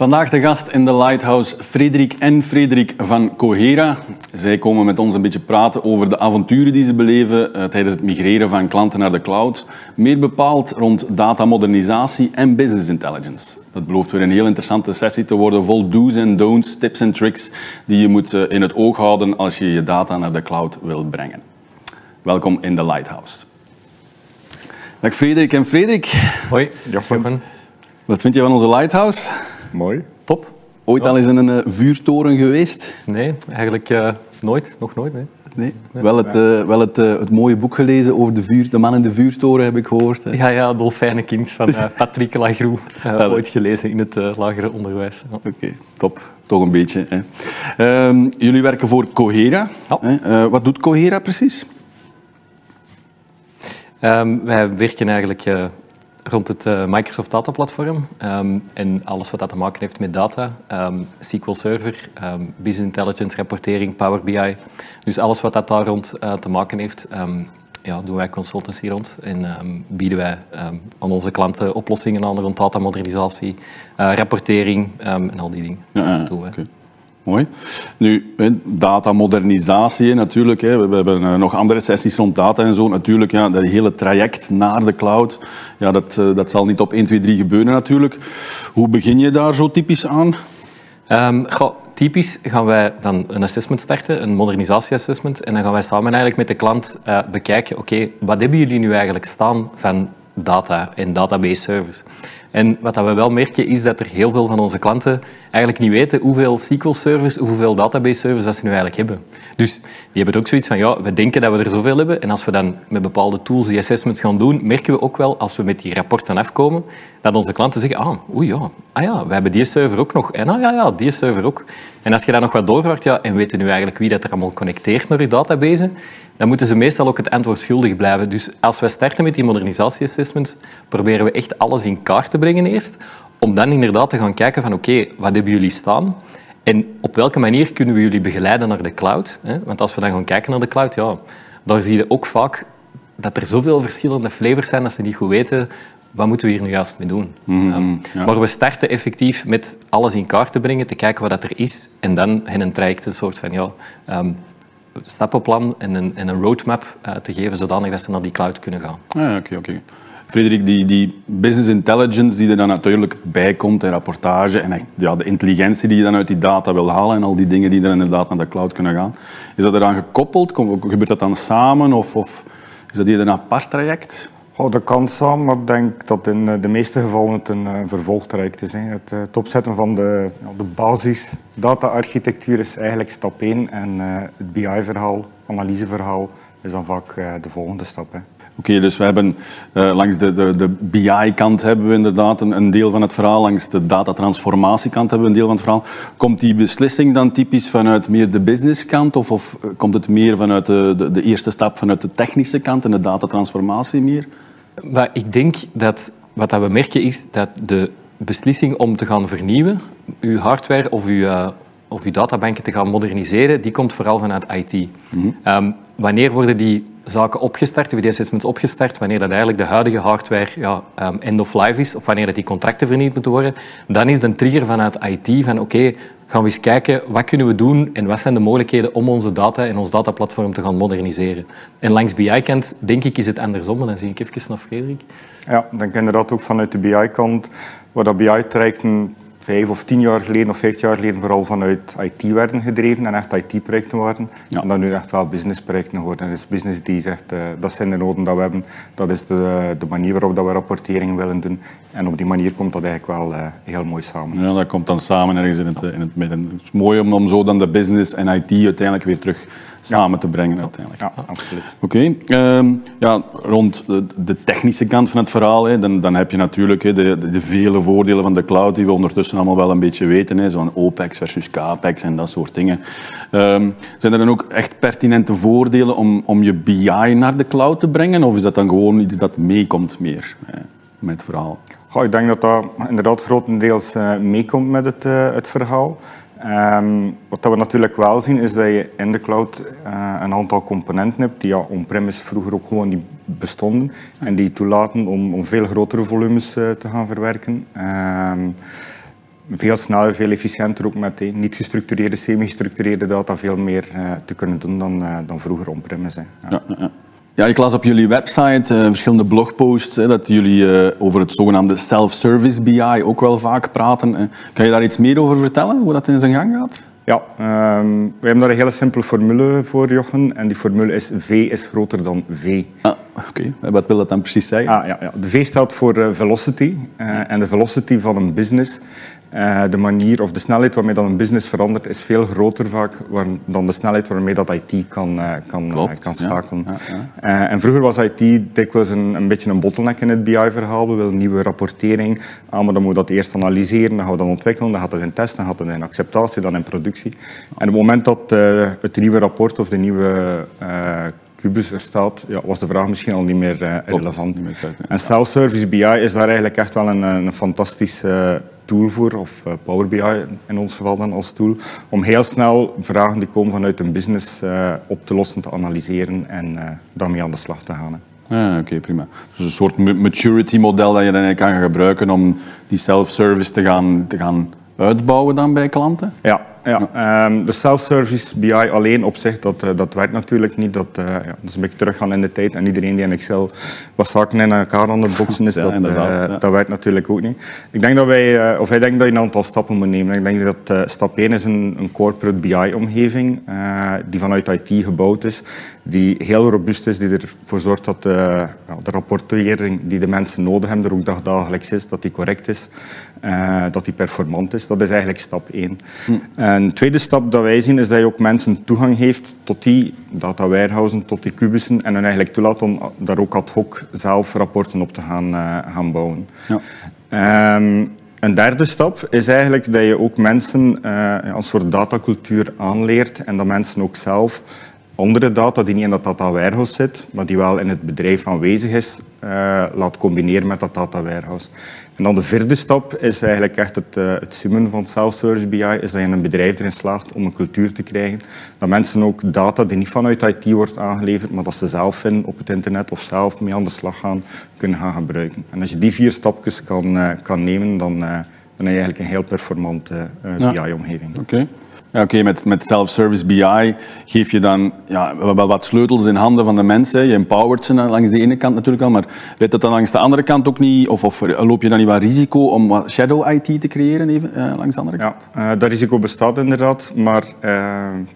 Vandaag de gast in de Lighthouse, Frederik en Frederik van Cohera. Zij komen met ons een beetje praten over de avonturen die ze beleven uh, tijdens het migreren van klanten naar de cloud. Meer bepaald rond datamodernisatie en business intelligence. Dat belooft weer een heel interessante sessie te worden, vol do's en don'ts, tips en tricks die je moet uh, in het oog houden als je je data naar de cloud wil brengen. Welkom in de Lighthouse. Dag Frederik en Frederik. Hoi, Jochen. Wat vind je van onze Lighthouse? Mooi. Top. Ooit al eens in een uh, vuurtoren geweest? Nee, eigenlijk uh, nooit. Nog nooit, nee. Nee. Wel, het, uh, wel het, het, mooie boek gelezen over de, vuur, de man in de vuurtoren, heb ik gehoord. Hè. Ja, ja, Dolfijnenkind van Patrick Lagroux. ooit gelezen in het lagere onderwijs. Ja. Oké, top. Toch een beetje. Hè. Ehm, jullie werken voor Cohera. Ja. wat doet Cohera precies? Um, wij werken eigenlijk rond het uh, Microsoft Data Platform um, en alles wat dat te maken heeft met data, um, SQL Server, um, Business Intelligence, rapportering, Power BI. Dus alles wat dat daar rond uh, te maken heeft, ja, doen wij consultancy rond en bieden wij aan onze klanten oplossingen aan rond datamodernisatie, uh, rapportering en al die dingen. Ja, ja, okay. Mooi. Nu, datamodernisatie natuurlijk. We hebben eh, nog andere sessies rond data en zo. Natuurlijk, ja, dat hele traject naar de cloud, ja, dat, eh, dat zal niet op 1, 2, 3 gebeuren natuurlijk. Hoe begin je daar zo typisch aan? Goh, typisch gaan wij dan een assessment starten, een modernisatie-assessment. En dan gaan wij samen eigenlijk met de klant uh, bekijken, oké, wat hebben jullie nu eigenlijk staan van data en database servers? En wat we wel merken is dat er heel veel van onze klanten eigenlijk niet weten hoeveel SQL-servers, hoeveel database-servers dat ze nu eigenlijk hebben. Dus die hebben ook zoiets van, ja, we denken dat we er zoveel hebben. En als we dan met bepaalde tools die assessments gaan doen, merken we ook wel, als we met die rapporten afkomen, dat onze klanten zeggen, ah, oei ja, ah ja, we hebben die server ook nog. En ah ja, ja, die server ook. En als je dan nog wat doorvraagt, ja, en weten nu eigenlijk wie dat er allemaal connecteert naar je database, dan moeten ze meestal ook het antwoord schuldig blijven. Dus als we starten met die modernisatie-assessments, proberen we echt alles in kaart te brengen eerst, om dan inderdaad te gaan kijken van oké, wat hebben jullie staan? En op welke manier kunnen we jullie begeleiden naar de cloud? Want als we dan gaan kijken naar de cloud, ja, daar zie je ook vaak dat er zoveel verschillende flavors zijn dat ze niet goed weten wat moeten we hier nu juist mee doen. Mm -hmm, ja. Maar we starten effectief met alles in kaart te brengen, te kijken wat dat er is en dan hen een traject, een soort van ja, um, stappenplan en een, en een roadmap uh, te geven, zodanig dat ze naar die cloud kunnen gaan. Ah, oké, oké. Frederik, die, die business intelligence die er dan natuurlijk bij komt, en rapportage en echt, ja, de intelligentie die je dan uit die data wil halen en al die dingen die er inderdaad naar de cloud kunnen gaan, is dat eraan gekoppeld? Gebeurt dat dan samen of, of is dat hier een apart traject? Oh, dat kan maar ik denk dat in eh, de meeste gevallen het een uh, vervolgtraject is. Hè. Het, opzetten van de, de basis data-architectuur is eigenlijk stap 1 en het BI-verhaal, analyseverhaal, is dan vaak de volgende stap. Oké, dus we hebben langs de, de, de BI-kant hebben we inderdaad een, een, deel van het verhaal, langs de datatransformatiekant hebben we een deel van het verhaal. Komt die beslissing dan typisch vanuit meer de businesskant of, of komt het meer vanuit de, de, de, eerste stap vanuit de technische kant en de datatransformatie meer? Maar ik denk dat wat we merken is dat de beslissing om te gaan vernieuwen, uw hardware of uw, uh, of uw databanken te gaan moderniseren, die komt vooral vanuit IT. Mm -hmm. um, wanneer worden die zaken opgestart, die assessments opgestart, wanneer dat eigenlijk de huidige hardware ja, um, end of life is, of wanneer dat die contracten vernieuwd moeten worden, dan is de trigger vanuit IT van oké, gaan we eens kijken wat kunnen we doen en wat zijn de mogelijkheden om onze data en ons dataplatform te gaan moderniseren. En langs BI-kant, denk ik, is het andersom. Dan zie ik even naar Frederik. Ja, dan denk inderdaad ook vanuit de BI-kant, waar dat BI-trajecten vijf of tien jaar geleden of vijftien jaar geleden vooral vanuit IT werden gedreven en echt IT-projecten waren. En dat nu echt wel business-projecten worden. Dus business die zegt, uh, dat zijn de noden dat we hebben, dat is de, de manier waarop dat we rapportering willen doen. En op die manier komt dat eigenlijk wel uh, heel mooi samen. Ja, dat komt dan samen ergens in het, in het midden. Het is mooi om, om zo dan de business en IT uiteindelijk weer terug samen te brengen uiteindelijk. Ja, absoluut. Oké. Okay. Um, ja, rond de, de, technische kant van het verhaal, hè, dan, dan heb je natuurlijk hè, de, de, vele voordelen van de cloud die we ondertussen allemaal wel een beetje weten. Zo'n OPEX versus CAPEX en dat soort dingen. Um, zijn er dan ook echt pertinente voordelen om, om je BI naar de cloud te brengen? Of is dat dan gewoon iets dat meekomt meer hè, met het verhaal? Goh, ik denk dat dat inderdaad grotendeels uh, meekomt met het, uh, het verhaal. Um, wat we natuurlijk wel zien is dat je in de cloud uh, een aantal componenten hebt die ja, on-premise vroeger ook gewoon niet bestonden en die toelaten om, om veel grotere volumes uh, te gaan verwerken. Um, veel sneller, veel efficiënter ook met eh, niet gestructureerde, semi-gestructureerde data veel meer eh, te kunnen doen dan, eh, dan vroeger on-premise. Ja, ja, ja. Ik las op jullie website eh, verschillende blogposts hè, dat jullie eh, over het zogenaamde self-service BI ook wel vaak praten. hè. Kan je daar iets meer over vertellen, hoe dat in zijn gang gaat? Ja, ehm, we hebben daar een hele simpele formule voor, Jochen. En die formule is V is groter dan V. Ah, oké. Wat wil dat dan precies zeggen? Ah, ja, ja. De V staat voor eh, velocity. En de velocity van een business, eh, de manier of de snelheid waarmee dat een business verandert, is veel groter vaak waar- dan de snelheid waarmee dat IT kan, eh, kan, eh, kan ja. schakelen. Ja, en vroeger was IT dikwijls een, een beetje een bottleneck in het BI-verhaal. We willen nieuwe rapportering. Ah, maar dan moet je dat eerst analyseren, dan gaan we dat ontwikkelen, dan gaat het in test, dan gaat het in acceptatie, dan in productie. En op het moment dat het nieuwe rapport of de nieuwe Cubus er staat, ja, was de vraag misschien al niet meer eh, relevant. niet meer tijd, ja. En self-service BI is daar eigenlijk echt wel een, een fantastische eh, tool voor, of eh, Power BI in ons geval dan als tool, om heel snel vragen die komen vanuit een business op te lossen, te analyseren en daarmee aan de slag te gaan. Ja, oké, prima. Dus een soort ma- maturity model dat je dan eigenlijk kan gebruiken om die self-service te gaan, te gaan uitbouwen dan bij klanten? Ja, ja. Ehm, de self-service BI alleen op zich, dat, eh, dat werkt natuurlijk niet. Dat, eh, ja, dat is een beetje teruggaan in de tijd. En iedereen die in Excel wat zaken in elkaar aan het boksen is, Ja, dat, eh, dat werkt natuurlijk ook niet. Ik denk dat wij, of wij denken dat je een aantal stappen moet nemen. Ik denk dat stap 1 is een, een corporate BI-omgeving die vanuit IT gebouwd is, die heel robuust is, die ervoor zorgt dat eh, ja, de rapportering die de mensen nodig hebben, er ook dag- dagelijks is, dat die correct is, eh, dat die performant is. Dat is eigenlijk stap 1. En de tweede stap dat wij zien is dat je ook mensen toegang heeft tot die data warehousen, tot die kubussen en hen eigenlijk toelaat om daar ook ad hoc zelf rapporten op te gaan, eh, gaan bouwen. Ja. Ehm, een derde stap is eigenlijk dat je ook mensen eh, ja, een soort datacultuur aanleert en dat mensen ook zelf andere data die niet in dat data warehouse zit, maar die wel in het bedrijf aanwezig is, eh, laat combineren met dat data warehouse. En dan de vierde stap is eigenlijk echt het, eh, het simmen van self-service BI, is dat je een bedrijf erin slaagt om een cultuur te krijgen, dat mensen ook data die niet vanuit IT wordt aangeleverd, maar dat ze zelf vinden op het internet of zelf mee aan de slag gaan, kunnen gaan gebruiken. En als je die vier stapjes kan, eh, kan nemen, dan, dan heb je eigenlijk een heel performante Ja. BI-omgeving. Oké. Ja, oké, met, met self-service BI geef je dan ja, wel wat sleutels in handen van de mensen. Je empowert ze langs de ene kant natuurlijk wel, maar leidt dat dan langs de andere kant ook niet? Of, of loop je dan niet wat risico om wat shadow IT te creëren even, eh, langs de andere kant? Ja, eh, dat risico bestaat inderdaad, maar eh,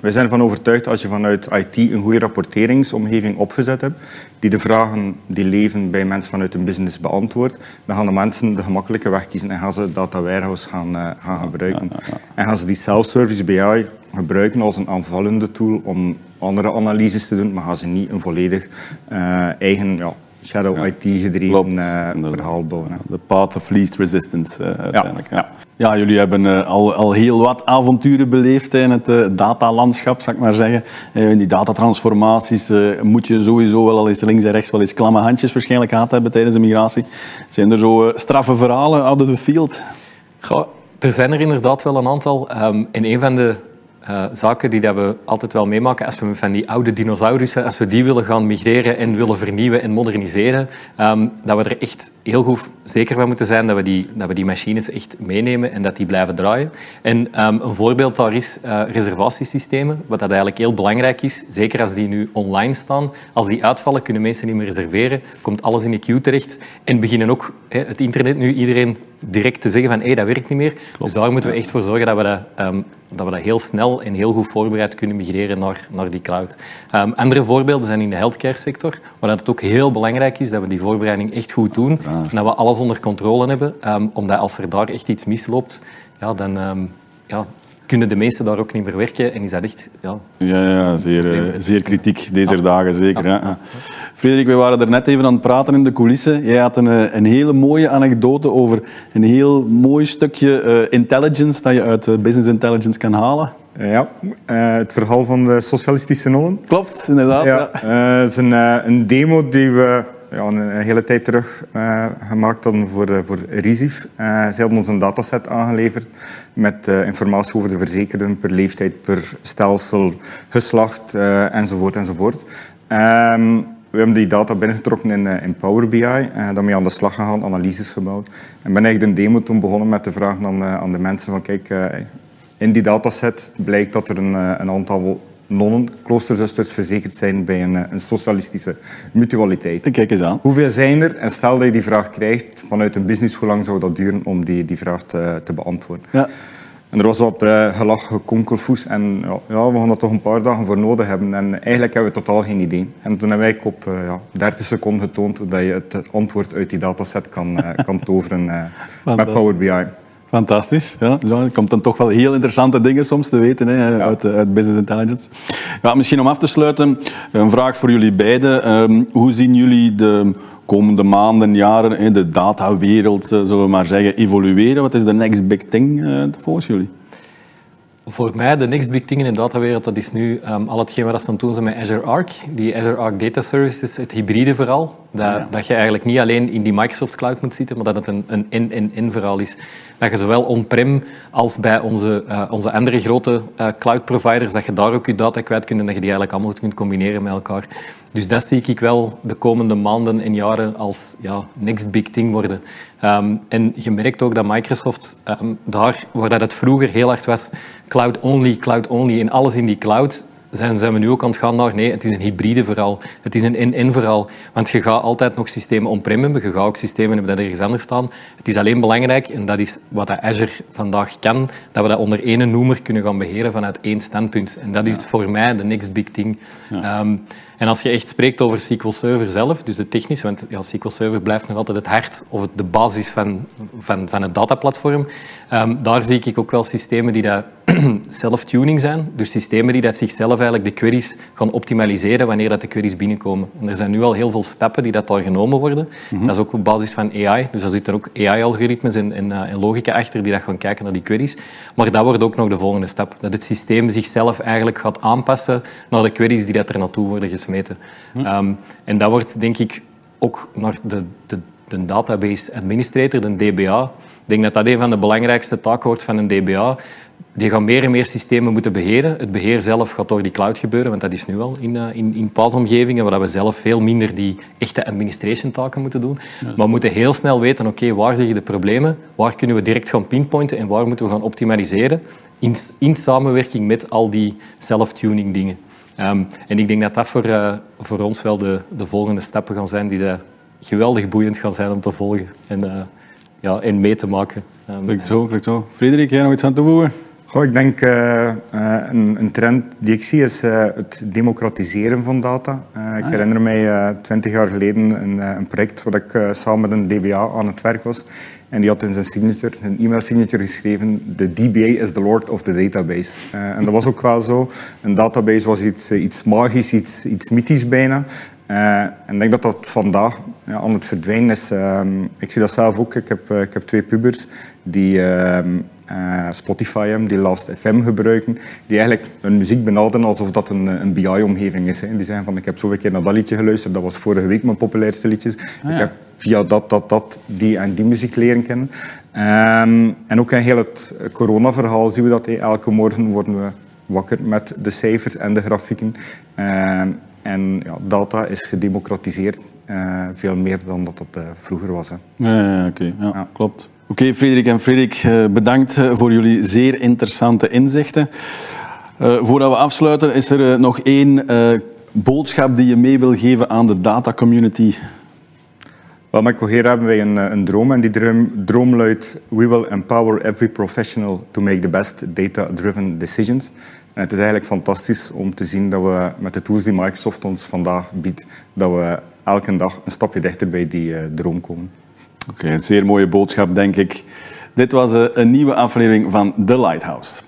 wij zijn ervan overtuigd als je vanuit IT een goede rapporteringsomgeving opgezet hebt, die de vragen die leven bij mensen vanuit een business beantwoordt, dan gaan de mensen de gemakkelijke weg kiezen en gaan ze data warehouse gaan, eh, gaan gebruiken. En gaan ze die self-service BI gebruiken als een aanvullende tool om andere analyses te doen, maar gaan ze niet een volledig eh, eigen ja, shadow IT-gedreven eh, verhaal bouwen. hè. De path of least resistance eh, uiteindelijk. Ja, ja. ja. jullie hebben al, al heel wat avonturen beleefd hè, in het datalandschap, zal ik maar zeggen. Eh, in die datatransformaties eh, moet je sowieso wel al eens links en rechts wel eens klamme handjes waarschijnlijk gehad hebben tijdens de migratie. Zijn er zo straffe verhalen out of the field? Goh, er zijn er inderdaad wel een aantal. Ehm, en een van de eh, zaken die dat we altijd wel meemaken, als we van die oude dinosaurussen, als we die willen gaan migreren en willen vernieuwen en moderniseren, ehm, dat we er echt heel goed zeker van moeten zijn dat we die, dat we die machines echt meenemen en dat die blijven draaien. En ehm, een voorbeeld daar is eh, reservatiesystemen, wat dat eigenlijk heel belangrijk is, zeker als die nu online staan. Als die uitvallen, kunnen mensen niet meer reserveren, komt alles in de queue terecht en beginnen ook het internet nu iedereen direct te zeggen van hé, dat werkt niet meer. Dus daar moeten we echt voor zorgen dat we dat, ehm, dat we dat heel snel en heel goed voorbereid kunnen migreren naar, naar die cloud. Ehm, andere voorbeelden zijn in de healthcare sector, waar het ook heel belangrijk is dat we die voorbereiding echt goed doen en dat we alles onder controle hebben, ehm, omdat als er daar echt iets misloopt, ja, dan ehm, ja, kunnen de mensen daar ook niet meer werken en is dat echt... Ja, Ja, ja zeer, eh, zeer kritiek deze dagen, zeker. Ja. Ja. Frederik, we waren er net even aan het praten in de coulissen. Jij had een, eh, een hele mooie anekdote over een heel mooi stukje eh, intelligence dat je uit business intelligence kan halen. Ja, eh, het verhaal van de socialistische nonnen. Klopt, inderdaad. Ja, Ja. eh, het is een, een demo die we ja, een, hele tijd terug eh, gemaakt hadden voor, eh, voor RISIF. Eh, zij hadden ons een dataset aangeleverd met informatie over de verzekerden per leeftijd, per stelsel, geslacht enzovoort enzovoort. Ehm, we hebben die data binnengetrokken in, in Power BI, uh, daarmee aan de slag gegaan, analyses gebouwd. En ben eigenlijk de demo toen begonnen met de vraag aan, aan de mensen van kijk, in die dataset blijkt dat er een, een aantal nonnen, kloosterzusters, verzekerd zijn bij een, een, socialistische mutualiteit. Kijk eens aan. Hoeveel zijn er? En stel dat je die vraag krijgt vanuit een business, hoe lang zou dat duren om die, die vraag te, te beantwoorden? Ja. En er was wat uh, gelach, gekonkelfoes. En ja, ja, we gaan er toch een paar dagen voor nodig hebben. En eigenlijk hebben we totaal geen idee. En toen hebben wij op uh, ja, 30 seconden getoond hoe je het antwoord uit die dataset kan, uh, kan toveren met Power BI. Fantastisch. Ja. er komt dan toch wel heel interessante dingen soms te weten hè, uit, uit, Business Intelligence. Ja, misschien om af te sluiten, een vraag voor jullie beiden. Um, hoe zien jullie de komende maanden, jaren in de datawereld, zullen we maar zeggen, evolueren? Wat is de next big thing uh, volgens jullie? Voor mij, de next big thing in de datawereld, dat is nu um, al hetgeen wat ze aan doen zijn met Azure Arc. Die Azure Arc Data Services, het hybride verhaal. Dat, dat je eigenlijk niet alleen in die Microsoft Cloud moet zitten, maar dat het een in-in-in verhaal is. Dat je zowel on-prem als bij onze, uh, onze andere grote uh, cloud providers, dat je daar ook je data kwijt kunt en dat je die eigenlijk allemaal kunt combineren met elkaar. Dus dat zie ik wel de komende maanden en jaren als ja, next big thing worden. Um, en je merkt ook dat Microsoft um, daar, waar dat het vroeger heel hard was, cloud only, cloud only, en alles in die cloud, zijn, zijn we nu ook aan het gaan naar nee, het is een hybride verhaal. Het is een in-in verhaal. Want je gaat altijd nog systemen on-prem hebben, je gaat ook systemen hebben dat ergens anders staan. Het is alleen belangrijk, en dat is wat Azure vandaag kan, dat we dat onder één noemer kunnen gaan beheren vanuit één standpunt. En dat is voor mij de next big thing. Ja. Um, en als je echt spreekt over SQL Server zelf, dus de technisch, want ja, SQL Server blijft nog altijd het hart of de basis van, van, van het dataplatform, um, daar zie ik ook wel systemen die dat self-tuning zijn. Dus systemen die dat zichzelf eigenlijk de queries gaan optimaliseren wanneer dat de queries binnenkomen. En er zijn nu al heel veel stappen die dat daar genomen worden. Mhm. Dat is ook op basis van AI. Dus daar zitten ook AI-algoritmes en, en, uh, en, logica achter die dat gaan kijken naar die queries. Maar dat wordt ook nog de volgende stap. Dat het systeem zichzelf eigenlijk gaat aanpassen naar de queries die dat er naartoe worden gesmeten. Mhm. Um, en dat wordt denk ik ook naar de, de, de database administrator, de DBA. Ik denk dat dat een van de belangrijkste taken wordt van een DBA die gaan meer en meer systemen moeten beheren. Het beheer zelf gaat door die cloud gebeuren, want dat is nu al in, uh, in, in paasomgevingen, waar we zelf veel minder die echte administration taken moeten doen. Maar we moeten heel snel weten, oké, okay, waar liggen de problemen, waar kunnen we direct gaan pinpointen en waar moeten we gaan optimaliseren in, in samenwerking met al die self-tuning dingen. Um, en ik denk dat dat voor, uh, voor ons wel de, de volgende stappen gaan zijn die de geweldig boeiend gaan zijn om te volgen en, uh, ja, en mee te maken. Um, klinkt zo, klinkt zo. Frederik, jij nog iets aan toevoegen? Oh, ik denk uh, een, een, trend die ik zie is uh, het democratiseren van data. Uh, ik ah, herinner mij twintig jaar geleden een, een project waar ik samen met een DBA aan het werk was. En die had in zijn signature, een e-mail signature geschreven, de DBA is the lord of the database. en dat was ook wel zo. Een database was iets, iets magisch, iets, iets mythisch bijna. en ik denk dat dat vandaag ja, aan het verdwijnen is. Ehm, ik zie dat zelf ook. Ik heb, ik heb twee pubers die ehm, uh, Spotify die Last FM gebruiken, die eigenlijk hun muziek benaderen alsof dat een, een BI-omgeving is. Hè. Die zeggen van, ik heb zoveel keer naar dat liedje geluisterd, dat was vorige week mijn populairste liedjes. Ah, ik heb via dat, dat, dat, die en die muziek leren kennen. Um, en ook in heel het corona-verhaal zien we dat. Elke morgen worden we wakker met de cijfers en de grafieken. Um, en ja, data is gedemocratiseerd, uh, veel meer dan dat dat uh, vroeger was. Hè. Ja, ja oké. Okay. Ja, klopt. Oké, Frederik en Frederik, eh, bedankt eh, voor jullie zeer interessante inzichten. Uh, voordat we afsluiten, is er nog één boodschap die je mee wil geven aan de data community? Wel, met Cohera hebben wij een, een, droom en die droom, droom luidt We will empower every professional to make the best data-driven decisions. En het is eigenlijk fantastisch om te zien dat we met de tools die Microsoft ons vandaag biedt, dat we elke dag een stapje dichter bij die droom komen. Oké, een zeer mooie boodschap, denk ik. Dit was een nieuwe aflevering van The Lighthouse.